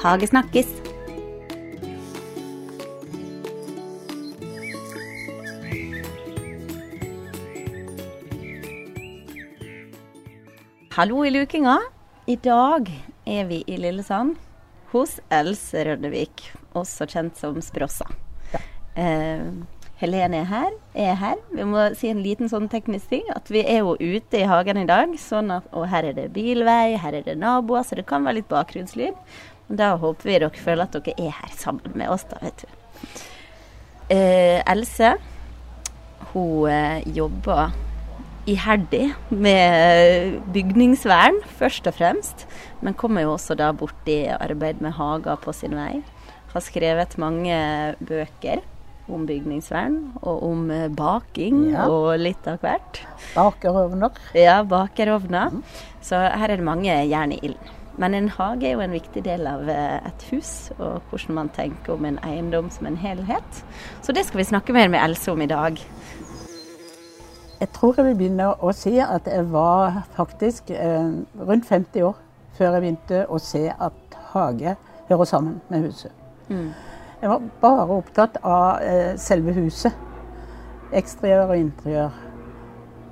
Hagesnakkis. Hallo i lukinga. I dag er vi i Lillesand hos Else Rønnevik, også kjent som Sprossa. Ja. Eh, Helene er her, er her. Vi må si en liten sånn teknisk ting. At vi er jo ute i hagen i dag. Sånn at, og her er det bilvei, her er det naboer, så det kan være litt bakgrunnslyd. Da håper vi dere føler at dere er her sammen med oss, da, vet du. Eh, Else, hun eh, jobber iherdig med bygningsvern, først og fremst. Men kommer jo også da borti arbeid med hager på sin vei. Har skrevet mange bøker om bygningsvern og om eh, baking Ja. og litt av hvert. Bakerovner. Ja, bakerovner. Så her er det mange jern i ilden. Men en hage er jo en viktig del av eh, et hus, og hvordan man tenker om en eiendom som en helhet. Så det skal vi snakke mer med Else om i dag. Jeg tror jeg vil begynne å si at jeg var faktisk eh, rundt 50 år før jeg begynte å se at hage hører sammen med huset. Jeg var bare opptatt av eh, selve huset. Eksteriør og interiør.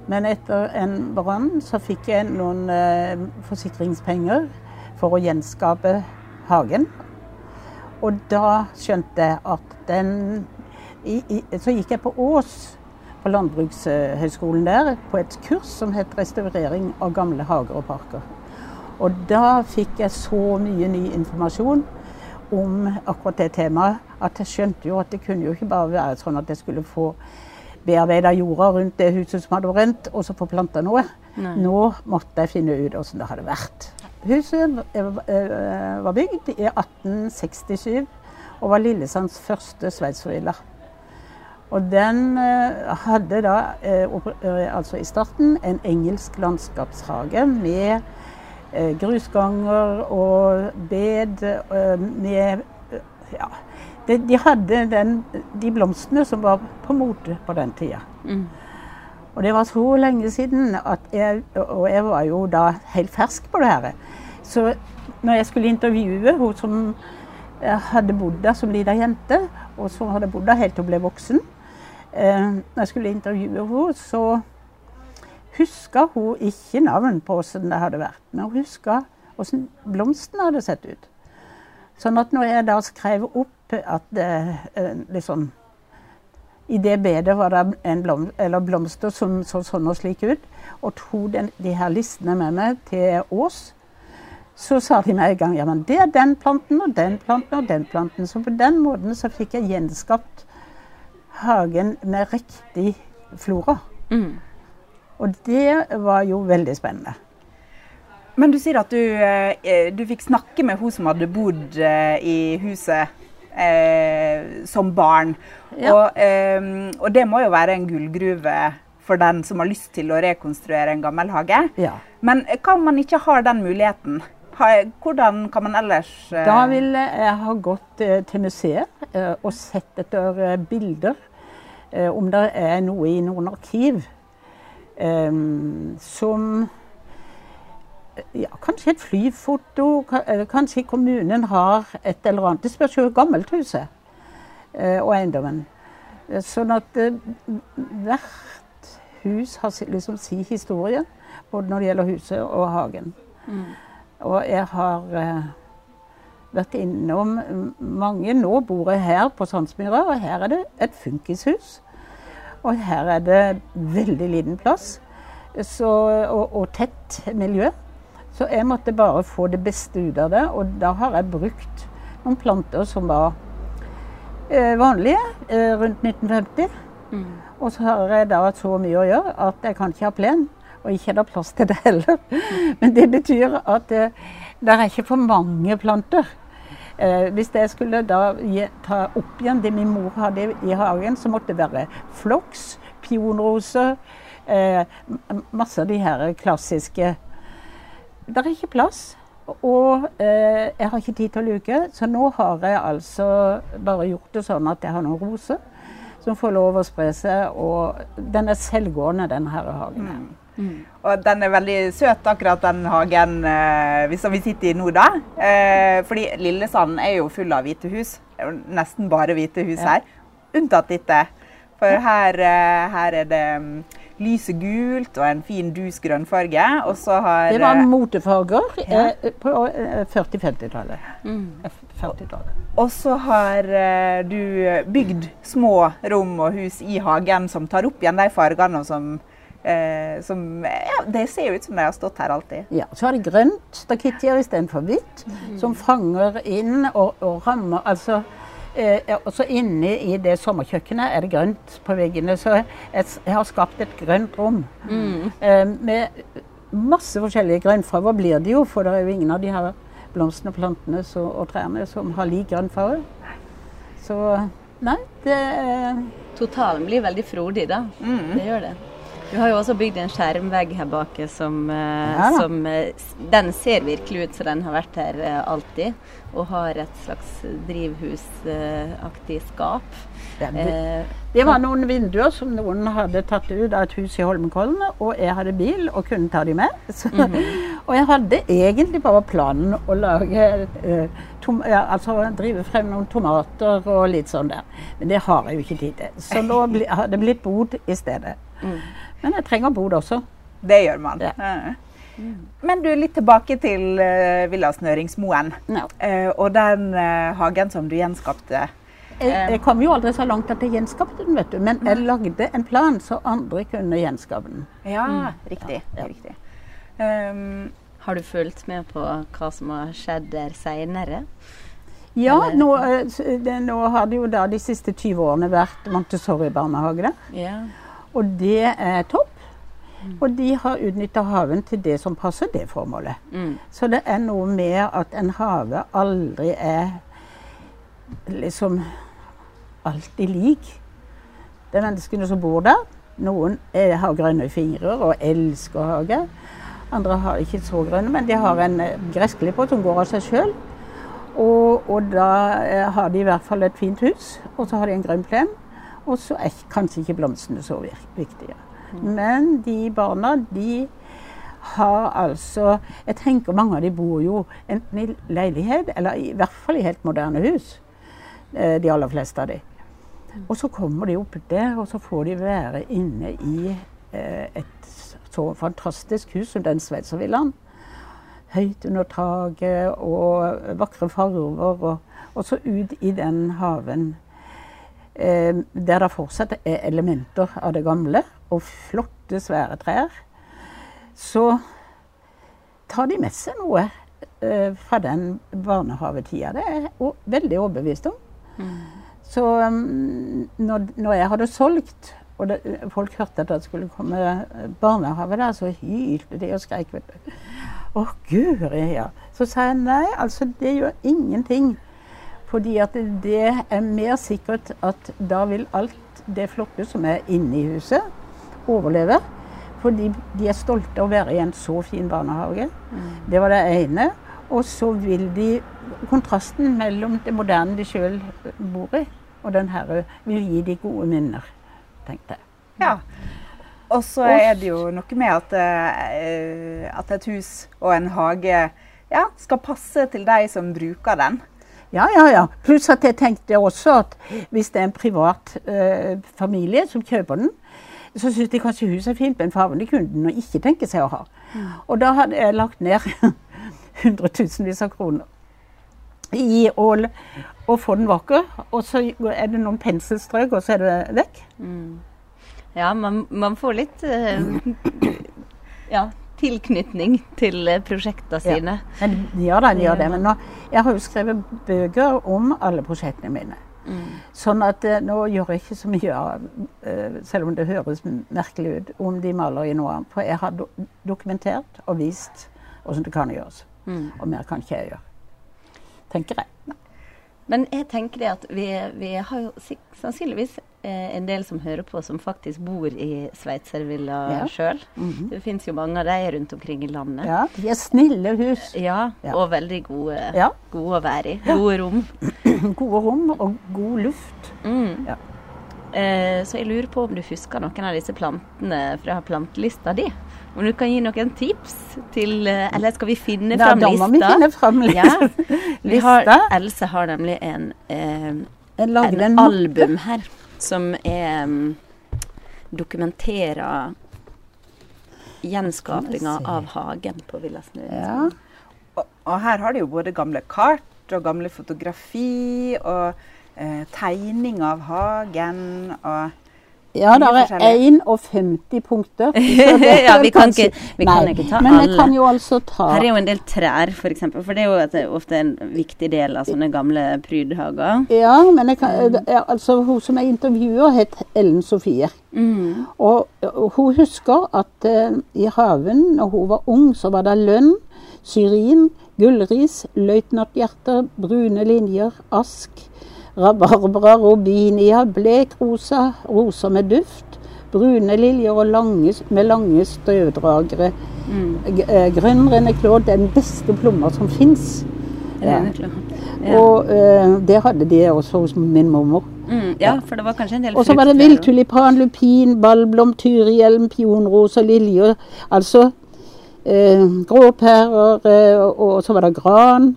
Men etter en brann så fikk jeg noen eh, forsikringspenger for å gjenskape hagen. Og da skjønte jeg at den i, i, Så gikk jeg på Ås, på Landbrukshøgskolen der, på et kurs som het restaurering av gamle hager og parker. Og da fikk jeg så mye ny informasjon om akkurat det temaet at jeg skjønte jo at det kunne jo ikke bare være sånn at jeg skulle få bearbeida jorda rundt det huset som hadde brent, og så få planta noe. Nei. Nå måtte jeg finne ut åssen det hadde vært. Huset eh, var bygd i 1867 og var Lillesands første sveitservilla. Og den eh, hadde da, eh, eh, altså i starten, en engelsk landskapshage med eh, grusganger og bed eh, med eh, Ja. De hadde den, de blomstene som var på mote på den tida. Mm. Og det var så lenge siden jeg, og jeg var jo da helt fersk på det her. Så når jeg skulle intervjue hun som eh, hadde bodd der som lita jente, og som hadde bodd der helt til hun ble voksen eh, Når jeg skulle intervjue henne, så huska hun ikke navn på åssen det hadde vært. Men hun huska åssen blomstene hadde sett ut. Sånn at når jeg da skrev opp at det, eh, liksom i det bedet var det en blom, eller blomster som så sånn og slik ut. Og tok den, de her listene med meg til Ås. Så sa de med en gang ja, men det er den planten og den planten og den planten. Så på den måten så fikk jeg gjenskapt hagen med riktig flora. Mm. Og det var jo veldig spennende. Men du sier at du, eh, du fikk snakke med hun som hadde bodd eh, i huset eh, som barn. Ja. Og, eh, og det må jo være en gullgruve for den som har lyst til å rekonstruere en gammel hage. Ja. Men eh, hva om man ikke har den muligheten? Hvordan kan man ellers eh, Da ville jeg ha gått eh, til museet eh, og sett etter eh, bilder. Eh, om det er noe i noen arkiv eh, som ja, Kanskje et flyfoto, eh, kanskje kommunen har et eller annet. Det spørs jo hvor gammelt huset eh, og eiendommen. Eh, Sånn at hvert hus har liksom si historie, både når det gjelder huset og hagen. Og jeg har vært innom mange. Nå bor jeg her på Sandsmyra, og her er det et funkishus. Og her er det veldig liten plass så, og, og tett miljø. Så jeg måtte bare få det beste ut av det, og da har jeg brukt noen planter som var eh, vanlige eh, rundt 1950. Og så har jeg da så mye å gjøre at jeg kan ikke ha plen, og ikke er det plass til det heller. Men det betyr at det, det er ikke for mange planter. Eh, hvis jeg skulle da gi, ta opp igjen det min mor hadde i hagen, så måtte det være floks, pionroser, eh, masse av de her klassiske Det er ikke plass. Og eh, jeg har ikke tid til å luke, så nå har jeg altså bare gjort det sånn at jeg har noen roser som får lov å spre seg. Og den er selvgående, denne her hagen. her. Og den er veldig søt, akkurat den hagen eh, som vi sitter i nå, da. Eh, fordi Lillesand er jo full av hvite hus. Nesten bare hvite hus her. Unntatt dette. For her, eh, her er det mm, lyset gult og en fin dus grønnfarge. Og så har Det var eh, motefarger Ja. eh, på eh, 40-50-tallet. Mm. Eh, 40-tallet. Og så har eh, du bygd små rom og hus i hagen som tar opp igjen de fargene og som, eh, som Ja, det ser jo ut som de har stått her alltid. Ja, så har de grønt stakittgjerde istedenfor hvitt, som fanger inn og, og rammer Altså eh, ja, også inne i det sommerkjøkkenet er det grønt på veggene. Så jeg, jeg har skapt et grønt rom. Eh, med masse forskjellige grønnfarger blir det jo, for det er jo ingen av de her blomstene, plantene så, og trærne som har lik grønnfarge. Så nei, det Totalen blir veldig frodig, da. Det gjør det. Du har jo også bygd en skjermvegg her bak som, eh, Ja som eh, Den ser virkelig ut som den har vært her eh, alltid. Og har et slags drivhusaktig skap. Ja, det- Eh, var noen vinduer som noen hadde tatt ut av et hus i Holmenkollen, og jeg hadde bil og kunne ta de med. Så, Og jeg hadde egentlig bare planen å lage eh, tom, ja, altså drive frem noen tomater og litt sånn der. Men det har jeg jo ikke tid til. Så nå bli, har det blitt bod i stedet. Men jeg trenger bod også. Det gjør man. Ja. Ja. Men du, litt tilbake til uh, Villa Snøringsmoen. Ja. Eh, og den uh, hagen som du gjenskapte. Jeg, jeg kom jo aldri så langt at jeg gjenskapte den, vet du. Men jeg lagde en plan så andre kunne gjenskape den. Ja, riktig. Ja. riktig. Um, har du fulgt med på hva som har skjedd der seinere? Ja, nå, eh, det, nå har det jo da de siste 20 årene vært Montessori-barnehage der. Ja. Og det er topp. Og de har utnytta haven til det som passer det formålet. Mm. Så det er noe med at en hage aldri er liksom alltid lik. Det er menneskene som bor der. Noen er, har grønne fingre og elsker hage. Andre har ikke så grønne, men de har en eh, gressklipper som går av seg sjøl. Og, og da eh, har de i hvert fall et fint hus, og så har de en grønn plen. Og så er kanskje ikke blomstene så viktige. Men de barna, de har altså Jeg tenker mange av de bor jo enten i leilighet, eller i hvert fall i helt moderne hus. Eh, De aller fleste av de. Og så kommer de opp der, og så får de være inne i eh, et så fantastisk hus som den sveitservillaen. Høyt under taket og vakre farger. Og, og så ut i den haven eh, der det fortsatt er elementer av det gamle, og flotte, svære trær. Så tar de med seg noe eh, fra den barnehavetida. Det er jeg veldig overbevist om. Så um, når, når jeg hadde solgt, og det, folk hørte at det skulle komme eh, barnehage der, så hylte de og skreik. vet du. Å, guri, ja. Så sa jeg nei, altså det gjør ingenting. Fordi at det er mer sikkert at da vil alt det flotte som er inne i huset, overleve. Fordi de er stolte av å være i en så fin barnehage. Det var det ene. Og så vil de Kontrasten mellom det moderne de sjøl bor i, og den herre, vil gi de gode minner, tenkte jeg. ja. Og så er det jo noe med at, eh, at et hus og en hage ja, skal passe til de som bruker den. Ja, ja, ja. Pluss at jeg tenkte også at hvis det er en privat eh, familie som kjøper den, så syns de kanskje huset er fint, men farvende kunden og ikke tenke seg å ha. Og da hadde jeg lagt ned hundretusenvis av kroner i ål og få den vakker. Og så er det noen penselstrøk, og så er det vekk. Ja, man, man får litt uh, ja, tilknytning til eh, prosjektene sine. Men ja da, en gjør det. Men nå, jeg har jo skrevet bøker om alle prosjektene mine. Sånn at eh, nå gjør jeg ikke så mye av, selv om det høres merkelig ut, om de maler i noe annet. For jeg har do dokumentert og vist hvordan det kan gjøres. Og mer kan ikke jeg gjøre. Tenker jeg. Men jeg tenker det at vi, vi har jo sannsynligvis eh, en del som hører på, som faktisk bor i Sveitservilla Ja. sjøl. Det fins jo mange av de rundt omkring i landet. Ja, de er snille hus. Ja, Ja. og veldig gode, Ja. gode å være i. Gode rom. Gode rom og god luft. Mm. Ja. Eh, så jeg lurer på om du husker noen av disse plantene fra plantelista di? Om du kan gi noen tips til eh, Eller skal vi finne Da, fram da må vi finne fram lista. Ja. Vi har, lista. Else har nemlig en, eh, en en album her som er mm, dokumenterer gjenskapinga av hagen på Villa Snø. Ja. Og, og her har de jo både gamle kart og gamle fotografi og eh, tegning av hagen og Ja, det er 51 punkter. Ja, vi kan ikke- vi kan Nei, ikke ta Men jeg alle. kan jo altså ta Her er jo en del trær, f.eks. For, eksempel, for det er jo ofte en viktig del av sånne gamle prydhager. Ja, men kan, ja, altså, hun som jeg intervjuer, het Ellen Sofie. Mm. Og, og hun husker at uh, i haven når hun var ung, så var det lønn, syrin, gullris, løytnanthjerter, brune linjer, ask, rabarbra, robinia, blekrosa, roser med duft, brune liljer og lange, med lange støvdragere. Mm. Eh, Grønn renneklå, den beste plomma som fins. Ja. Ja. Og uh, det hadde de også hos min mormor. Mm, ja, for det var kanskje en del Og så var det villtulipan, lupin, ballblom, tyrihjelm, pionrose, liljer. Altså eh, gråpærer, og, og så var det gran,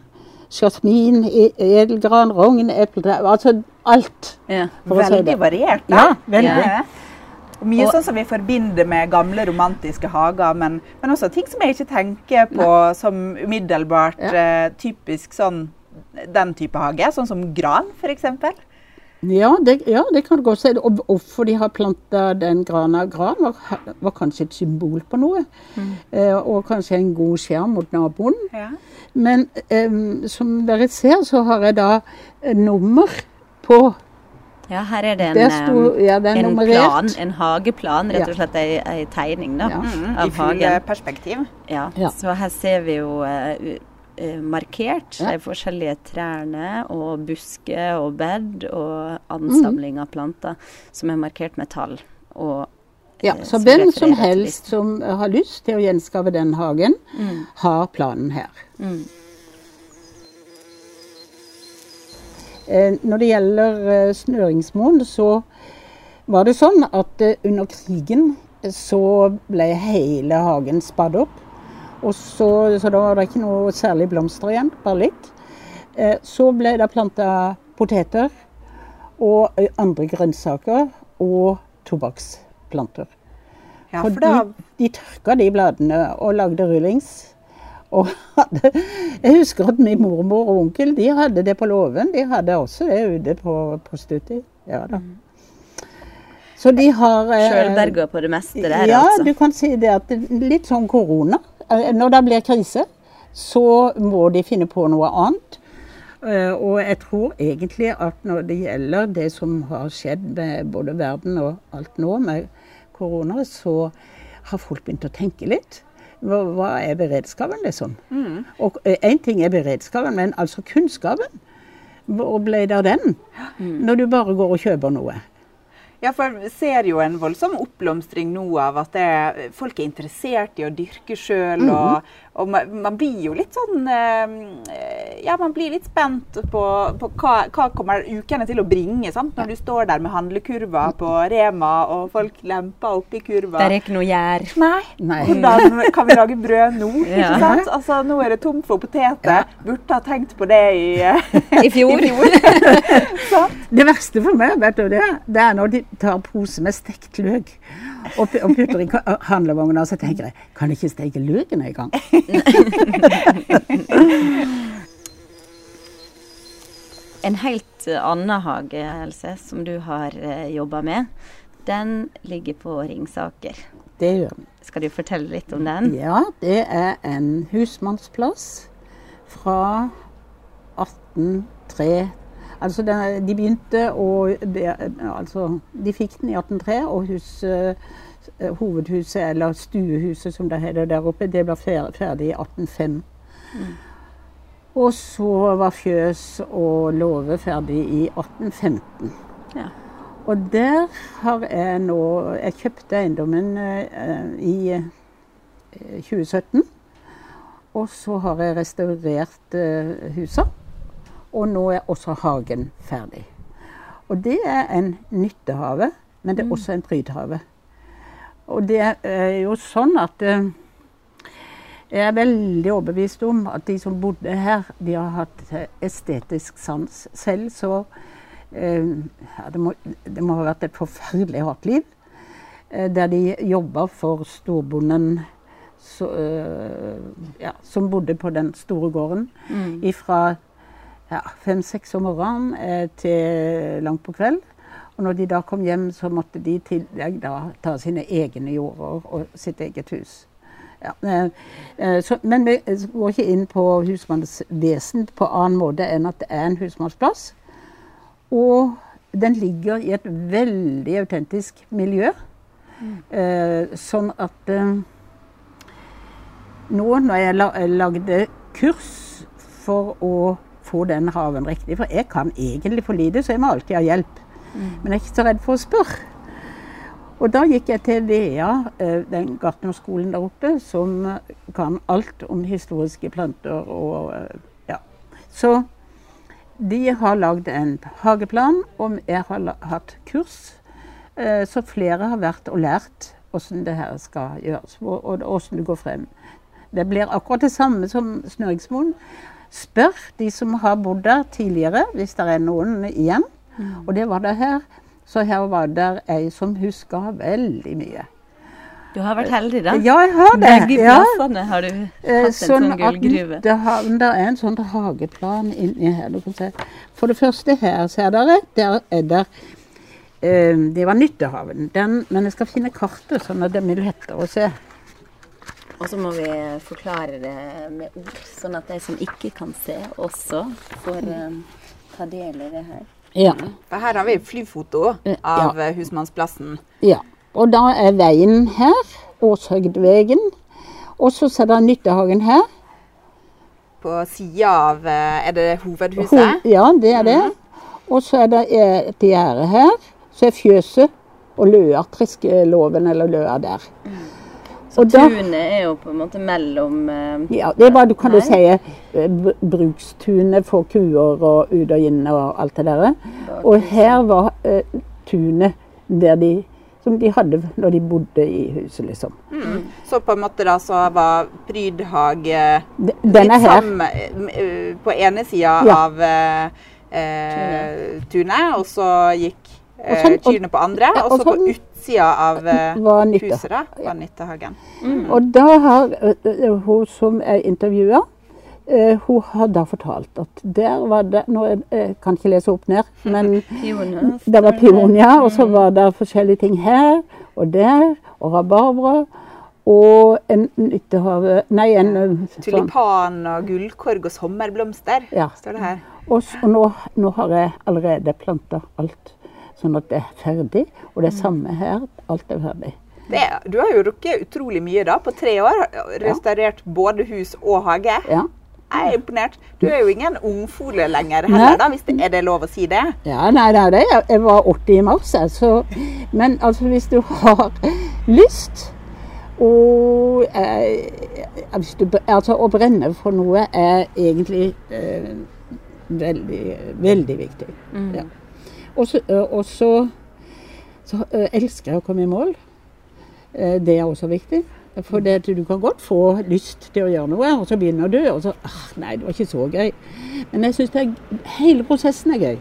jasmin, e- edelgran, rogn, epletrær Altså alt. Ja. veldig variert. da. Ja, veldig. Ja. Og mye Og- sånn som vi forbinder med gamle romantiske hager, men, men også ting som jeg ikke tenker på som umiddelbart eh, typisk sånn den type hage, sånn som gran f.eks. Ja, det, ja, det kan du godt si. Og hvorfor de har planta den grana Gran var, var kanskje et symbol på noe. Eh, og kanskje en god skjerm mot naboen. Ja. Men em, som dere ser, så har jeg da eh, nummer på ja, her er det en, sto- ja, det er en plan, en hageplan, rett og slett ei, ei tegning da, Ja. Mm, av I full hagen. eh, perspektiv. Ja. Ja. Så her ser vi jo uh, u- eh, markert Ja. de forskjellige trærne og busker og bed og ansamling av planter som er markert med tall. Og Ja, eh, så som hvem som helst som har lyst til å gjenskape den hagen, Mm. har planen her. Mm. Eh, Når det gjelder eh, så var det sånn at eh, under krigen eh, så ble hele hagen spadd opp. Og så, så da var det ikke noe særlig blomster igjen, bare litt. Eh, Så ble det planta poteter og eh, andre grønnsaker og tobakksplanter. Ja, For for da, de, de tørka de bladene og lagde rullings. Og hadde, jeg husker at min mormor og onkel de hadde det på låven. De hadde også det ute på, på Stuti. Ja da. Så de har eh, Sjølberga på det meste der, ja, altså. du kan si det at litt sånn korona. Eh, Når det blir krise, så må de finne på noe annet. Eh, Og jeg tror egentlig at når det gjelder det som har skjedd med både verden og alt nå med korona, så har folk begynt å tenke litt. Hva, hva er beredskapen, liksom? Og én ting er beredskapen, men altså kunnskapen. Hvor ble det av den? Når du bare går og kjøper noe. ja, for vi ser jo en voldsom oppblomstring nå av at det, folk er interessert i å dyrke sjøl. Og, og man, man blir jo litt sånn eh, Ja, man blir litt spent på, på hva, hva kommer ukene til å bringe. sant? Når du står der med handlekurva på Rema, og folk lemper oppi kurva. Der er ikke noe gjær. Nei. Nei. Hvordan kan vi lage brød nå? Ja. Ikke sant? Altså, nå er det tomt for poteter. Burde ha tenkt på det i, I fjor. sant? Det verste for meg vet du, det, det er når de tar pose med stekt løk og, og putter i handlevogna, og så tenker jeg kan jeg ikke steke løken engang? En helt eh, annen hage, Else, som du har uh, jobba med, den ligger på Ringsaker. Det gjør den. Skal du fortelle litt om den? Ja, det er en husmannsplass fra 1803. Altså, den, de begynte å Altså, de fikk den i 1803, og hus, eh, hovedhuset, eller stuehuset som det heter der oppe, det ble ferdig i 1805. Og så var fjøs og låve ferdig i 1815. Ja. Og der har jeg nå Jeg kjøpte eiendommen eh, i eh, 2017. Og så har jeg restaurert eh, huset. Og nå er også hagen ferdig. Og det er en nyttehave, men det er også en prydhave. og det er jo sånn at eh, jeg er veldig overbevist om at de som bodde her, de har hatt eh, estetisk sans. Selv så eh, ja, det, må, det må ha vært et forferdelig hardt liv. Der de jobba for storbonden så, ja, som bodde på den store gården. Fra ja, fem-seks om morgenen eh, til langt på kveld. Og når de da kom hjem, så måtte de i tillegg da ta sine egne jorder og sitt eget hus. Ja, eh, eh, så, men vi går ikke inn på husmannsvesen på annen måte enn at det er en husmannsplass. Og den ligger i et veldig autentisk miljø. Eh, sånn at nå når jeg la, lagde kurs for å få den haven riktig, for jeg kan egentlig for lite, så jeg må alltid ha hjelp. Men jeg er ikke så redd for å spørre. Og da gikk jeg til VEA, eh, den gartnerskolen der oppe, som kan alt om historiske planter og eh, ja. Så de har lagd en hageplan, og jeg har hatt kurs. eh, Så flere har vært og lært hvordan det her skal gjøres, og og hvordan du går frem. Det blir akkurat det samme som Snøriksmoen. Spør de som har bodd der tidligere, hvis det er noen igjen. Og det var det her. Så her var det ei som huska veldig mye. Du har vært heldig, da. Ja, jeg har det. Begge Ja. plassene har du hatt hatt en Sånn sånn gullgruve. det, har, det er en sånn hageplan inni her. Du kan se. For det første her, ser dere, der er det eh, Det var Nyttehaven. Den, men jeg skal finne kartet, sånn at det blir lettere å se. Og så må vi forklare det med ord, sånn at de som ikke kan se, også får eh, ta del i det her. Ja. For her har vi flyfoto av ja. husmannsplassen. ja. Og da er veien her, Åshøgdvegen. Og så er det Nyttehagen her. På sida av eh, Er det Ho- hovedhuset? Ja, det er det. Og så er det eh, et gjerde her. Så er fjøset og løa, Triskeloven eller løa der. Så Og tunet er jo på en måte mellom eh, Ja, det var, du kan du Nei. si, eh, br- brukstunet for kuer og ut og inn og alt det der. Og her var eh, tunet der de, som de hadde når de bodde i huset, liksom. Mm. Så på en måte da så var Prydhage Den er litt her. sammen, eh, på ene sida Ja. av eh, eh, tunet, og så gikk eh, sånn- og- kyrne på andre. Ja, Og og så på sånn- utsida av eh, Var nytte. huset da, var Nyttehagen. Og da har eh, eh, hun som jeg intervjua, eh, hun har da fortalt at der var det Nå jeg, jeg kan ikke lese opp ned, men det var pionia. Og så var det forskjellige ting her og der, og rabarbra. Og en nyttehave Nei, en ja. sånn. Tulipan og gullkorg og sommerblomster, Ja. står det her. Og, så, og nå, nå har jeg allerede planta alt, sånn at det er ferdig. Og det er samme her. Alt er ferdig. Det, du har jo rukket utrolig mye da, på tre år. Restaurert både hus og hage. Ja. Jeg er imponert. Du er jo ingen ungfole lenger Nei. heller, da, hvis det, er det lov å si det? Ja, nei, er det, jeg, var 80 i mars, jeg, så Men altså, hvis du har lyst og eh, hvis du, altså, Å brenne for noe er egentlig eh, veldig, veldig viktig. Ja. Og så, og så, så elsker jeg å komme i mål. Det er også viktig. For det, du kan godt få lyst til å gjøre noe, og så begynner du, og så ah, Nei, det var ikke så gøy. Men jeg syns hele prosessen er gøy.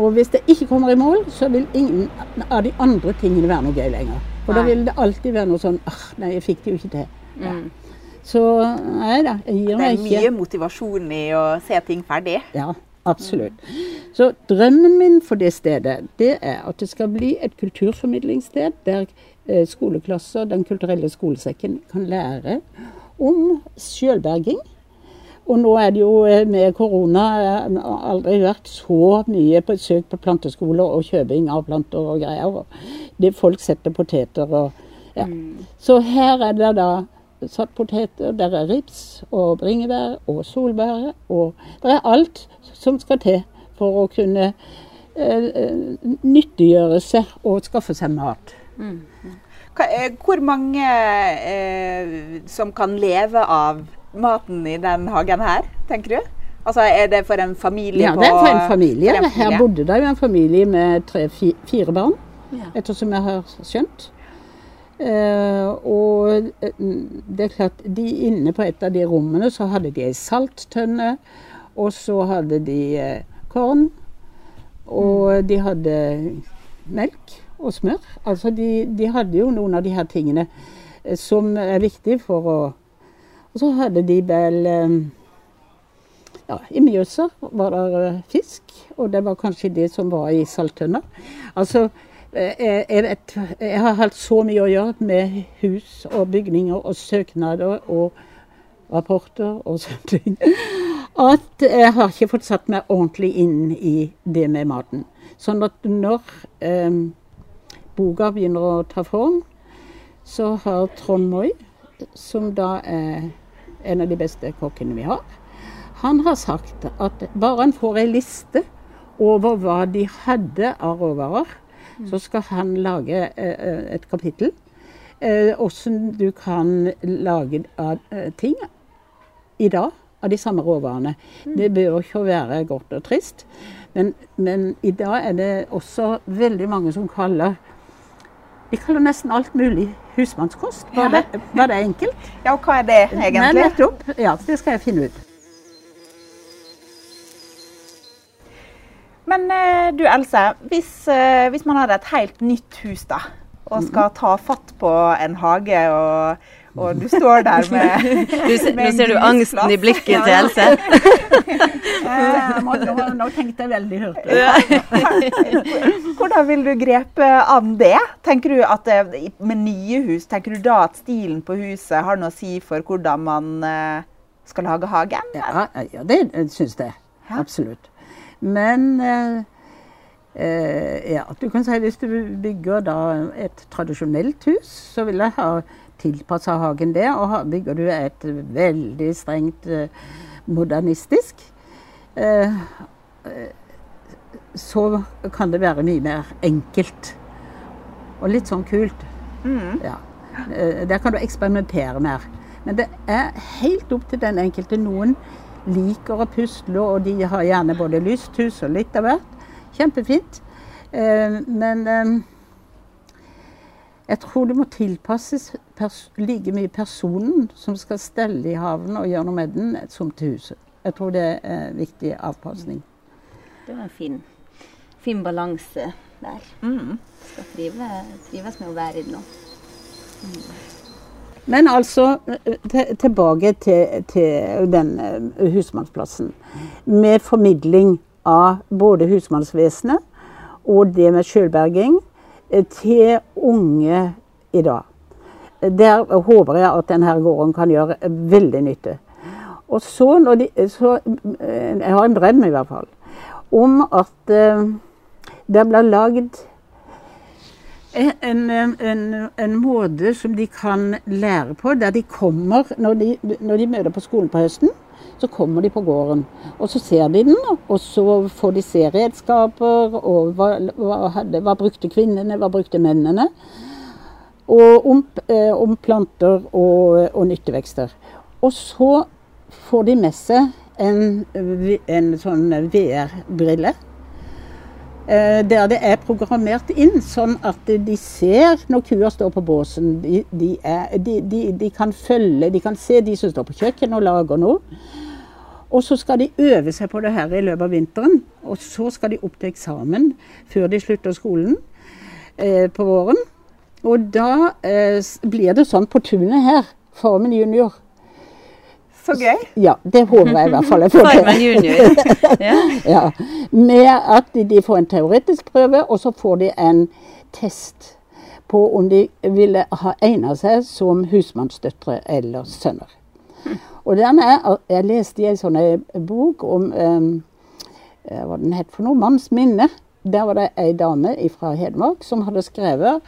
Og hvis det ikke kommer i mål, så vil ingen av de andre tingene være noe gøy lenger. For da vil det alltid være noe sånn ah, Nei, jeg fikk det jo ikke til. Ja. Så nei da, jeg gir meg ikke Det er er ikke. mye motivasjon i å se ting ferdig. Ja, absolutt. Så drømmen min for det stedet, det er at det skal bli et kulturformidlingssted der eh, skoleklasser, Den kulturelle skolesekken, kan lære om sjølberging. Og nå er det jo eh, med korona eh, aldri vært så mye besøk på planteskoler og kjøping av planter og greier. Det folk setter poteter og ja. Så her er det da satt poteter, der er rips og bringebær og solbær. Og det er alt som skal til for å kunne eh, eh, nyttiggjøre seg og skaffe seg mat. Hva, eh, hvor mange eh, som kan leve av maten i den hagen her, tenker du? Altså, Er det for en familie? Ja, det er for en familie. for en Her bodde det jo en familie med tre-fire barn, Ja. ettersom jeg har skjønt. Eh, og det er klart, de inne på et av de rommene så hadde de ei salttønne, og så hadde de eh, korn. Og de hadde melk og smør. Altså de, de hadde jo noen av de her tingene eh, som er viktige for å Og så hadde de vel eh, ja, I Mjøsa var det fisk, og det var kanskje det som var i salttønna. Altså, jeg, jeg, vet, jeg har hatt så mye å gjøre med hus og bygninger og søknader og rapporter og sånne ting, at jeg har ikke fått satt meg ordentlig inn i det med maten. Sånn at når eh, boka begynner å ta form, så har Trond Moi, som da er en av de beste kokkene vi har, han har sagt at bare han får ei liste over hva de hadde av råvarer, så skal han lage eh, et kapittel. Åssen eh, du kan lage eh, ting i dag av de samme råvarene. Det bør ikke være godt og trist, men, men i dag er det også veldig mange som kaller de kaller nesten alt mulig husmannskost. Var det, var det enkelt? Ja, og hva er det egentlig? Nei, nettopp. Ja, det skal jeg finne ut. Men eh, du Else, hvis, eh, hvis, man hadde et helt nytt hus da, og skal ta fatt på en hage, og, og du står der med, du, Nå ser du angsten i blikket til Else. må, nå, nå tenkte jeg veldig hurtig. Hvordan vil du grepe an det? Tenker du at Med nye hus, tenker du da at stilen på huset har noe å si for hvordan man skal lage hagen? Ja, ja det syns jeg. Absolutt. Men eh, eh, ja, du kan si hvis du bygger da et tradisjonelt hus, så vil jeg ha tilpassa hagen det. Og bygger du et veldig strengt eh, modernistisk, eh, eh, så kan det være mye mer enkelt. Og litt sånn kult. Mm. Ja. Der kan du eksperimentere mer. Men det er helt opp til den enkelte. Noen liker å pusle, og de har gjerne både lysthus og litt av hvert. Kjempefint. Men jeg tror det må tilpasses like mye personen som skal stelle i haven og gjøre noe med den, som til huset. Jeg tror det er viktig avpasning. Det var en fin, fin balanse der. Mm. Skal trive, trives med å være i den òg. Men altså tilbake til, til den eh, husmannsplassen. Med formidling av både husmannsvesenet og det med sjølberging eh, til unge i dag. Der håper jeg at denne gården kan gjøre veldig nytte. Og så, de, så eh, Jeg har en drøm i hvert fall om at det blir lagd en, en, en, måte som de kan lære på, der de kommer når de, når de, møter på skolen på høsten. Så kommer de på gården, og så ser de den. Og så får de se redskaper, og hva, hva, hva brukte kvinnene, hva brukte mennene. Og om, eh, om planter og, og, nyttevekster. Og så får de med seg en, en sånn VR-brille Eh, der det er programmert inn sånn at de ser når kua står på båsen. De, de, er, de, de, kan følge, de kan se de som står på kjøkkenet og lager noe. Og så skal de øve seg på det her i løpet av vinteren. Og så skal de opp til eksamen før de slutter skolen eh, på våren. Og da eh, blir det sånn på tunet her, Formen junior, så gøy. Ja, det håper jeg i hvert fall jeg får til. ja. ja. Med at de får en teoretisk prøve, og så får de en test på om de ville ha egnet seg som husmannsdøtre eller sønner. Og denne, er, Jeg leste i en sånn bok om um, hva den het for noe, 'Manns minne'. Der var det ei dame fra Hedmark som hadde skrevet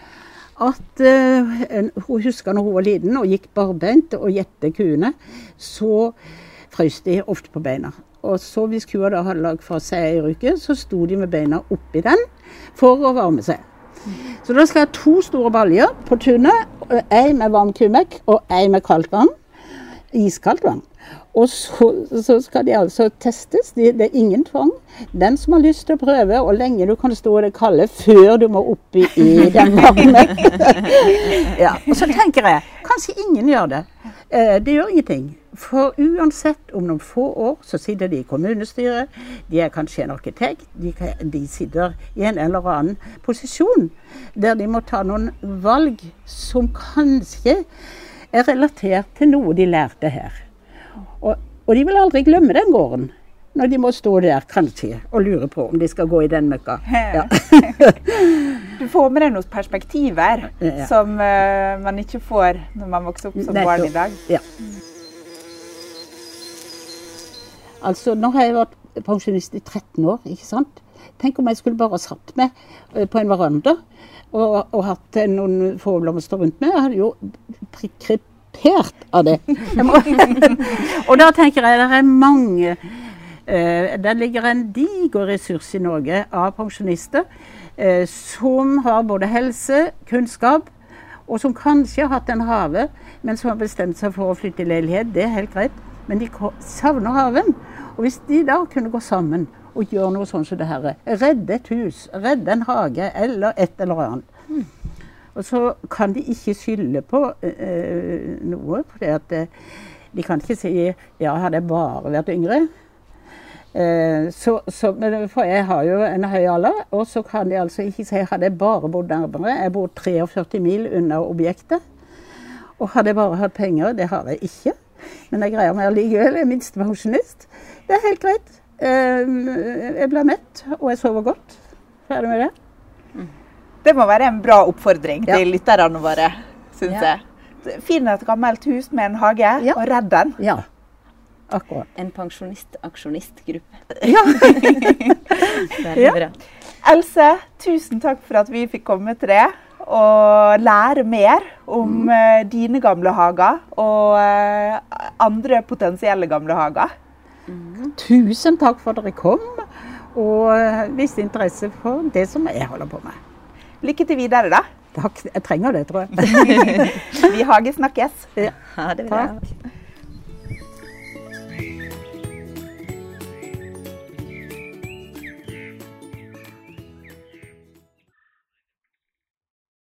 at uh, hun husker når hun var liten og gikk barbeint og gjette kuene, så frøs de ofte på beina. Og så hvis kua da hadde lagd fra seg ei uke, så sto de med beina oppi den for å varme seg. Så da skal jeg ha to store baljer på tunet. Ei med varm kumekk og ei med kaldt vann. Iskaldt vann. Og så, så skal de altså testes. Det, det er ingen tvang. Den som har lyst til å prøve, og lenge du kan stå i det kalde før du må oppi i den varme. ja, og så tenker jeg kanskje ingen gjør det. Eh, det gjør ingenting. For uansett, om noen få år så sitter de i kommunestyret, de er kanskje en arkitekt, de, de sitter i en eller annen posisjon der de må ta noen valg som kanskje er relatert til noe de lærte her. Og, og de vil aldri glemme den gården. Når de må stå der kanskje og lure på om de skal gå i den møkka. Ja. du får med deg noen perspektiver ja. som uh, man ikke får når man vokser opp som barn i dag. Ja. Altså, nå har jeg vært pensjonist i 13 år, ikke sant. Tenk om jeg skulle bare satt meg eh, på en veranda og, og hatt noen få blomster rundt meg. Jeg hadde jo krepert av det. og da tenker jeg det er mange uh, Der ligger en diger ressurs i Norge av pensjonister uh, som har både helse, kunnskap, og som kanskje har hatt en hage, men som har bestemt seg for å flytte i leilighet. Det er helt greit. Men de savner haven. Og hvis de da kunne gå sammen og gjøre noe sånn som det her, redde et hus, redde en hage eller et eller annet. Mm. Og så kan de ikke skylde på uh, noe. For uh, de kan ikke si ja, hadde jeg bare vært yngre. Uh, så, så, for jeg har jo en høy alder, og så kan de altså ikke si hadde jeg bare bodd nærmere. Jeg bor 43 mil unna objektet. Og hadde jeg bare hatt penger, det har jeg ikke. Men jeg greier meg allikevel. Jeg er minstepensjonist. Det er helt greit. Ehm, jeg blir mett, og jeg sover godt. Ferdig med det. Det må være en bra oppfordring til lytterne våre, syns ja. jeg. Finn et gammelt hus med en hage, ja. og redd den. Ja, akkurat. En pensjonist-aksjonistgruppe. Ja. Veldig bra. Else, tusen takk for at vi fikk komme til det og lære mer om mm. uh, dine gamle hager og uh, andre potensielle gamle hager. Mm. Tusen takk for at dere kom og uh, viste interesse for det som jeg holder på med. Lykke til videre, da. Takk. Jeg trenger det, tror jeg. Vi hagesnakkes. Ja. Ha det bra. Takk.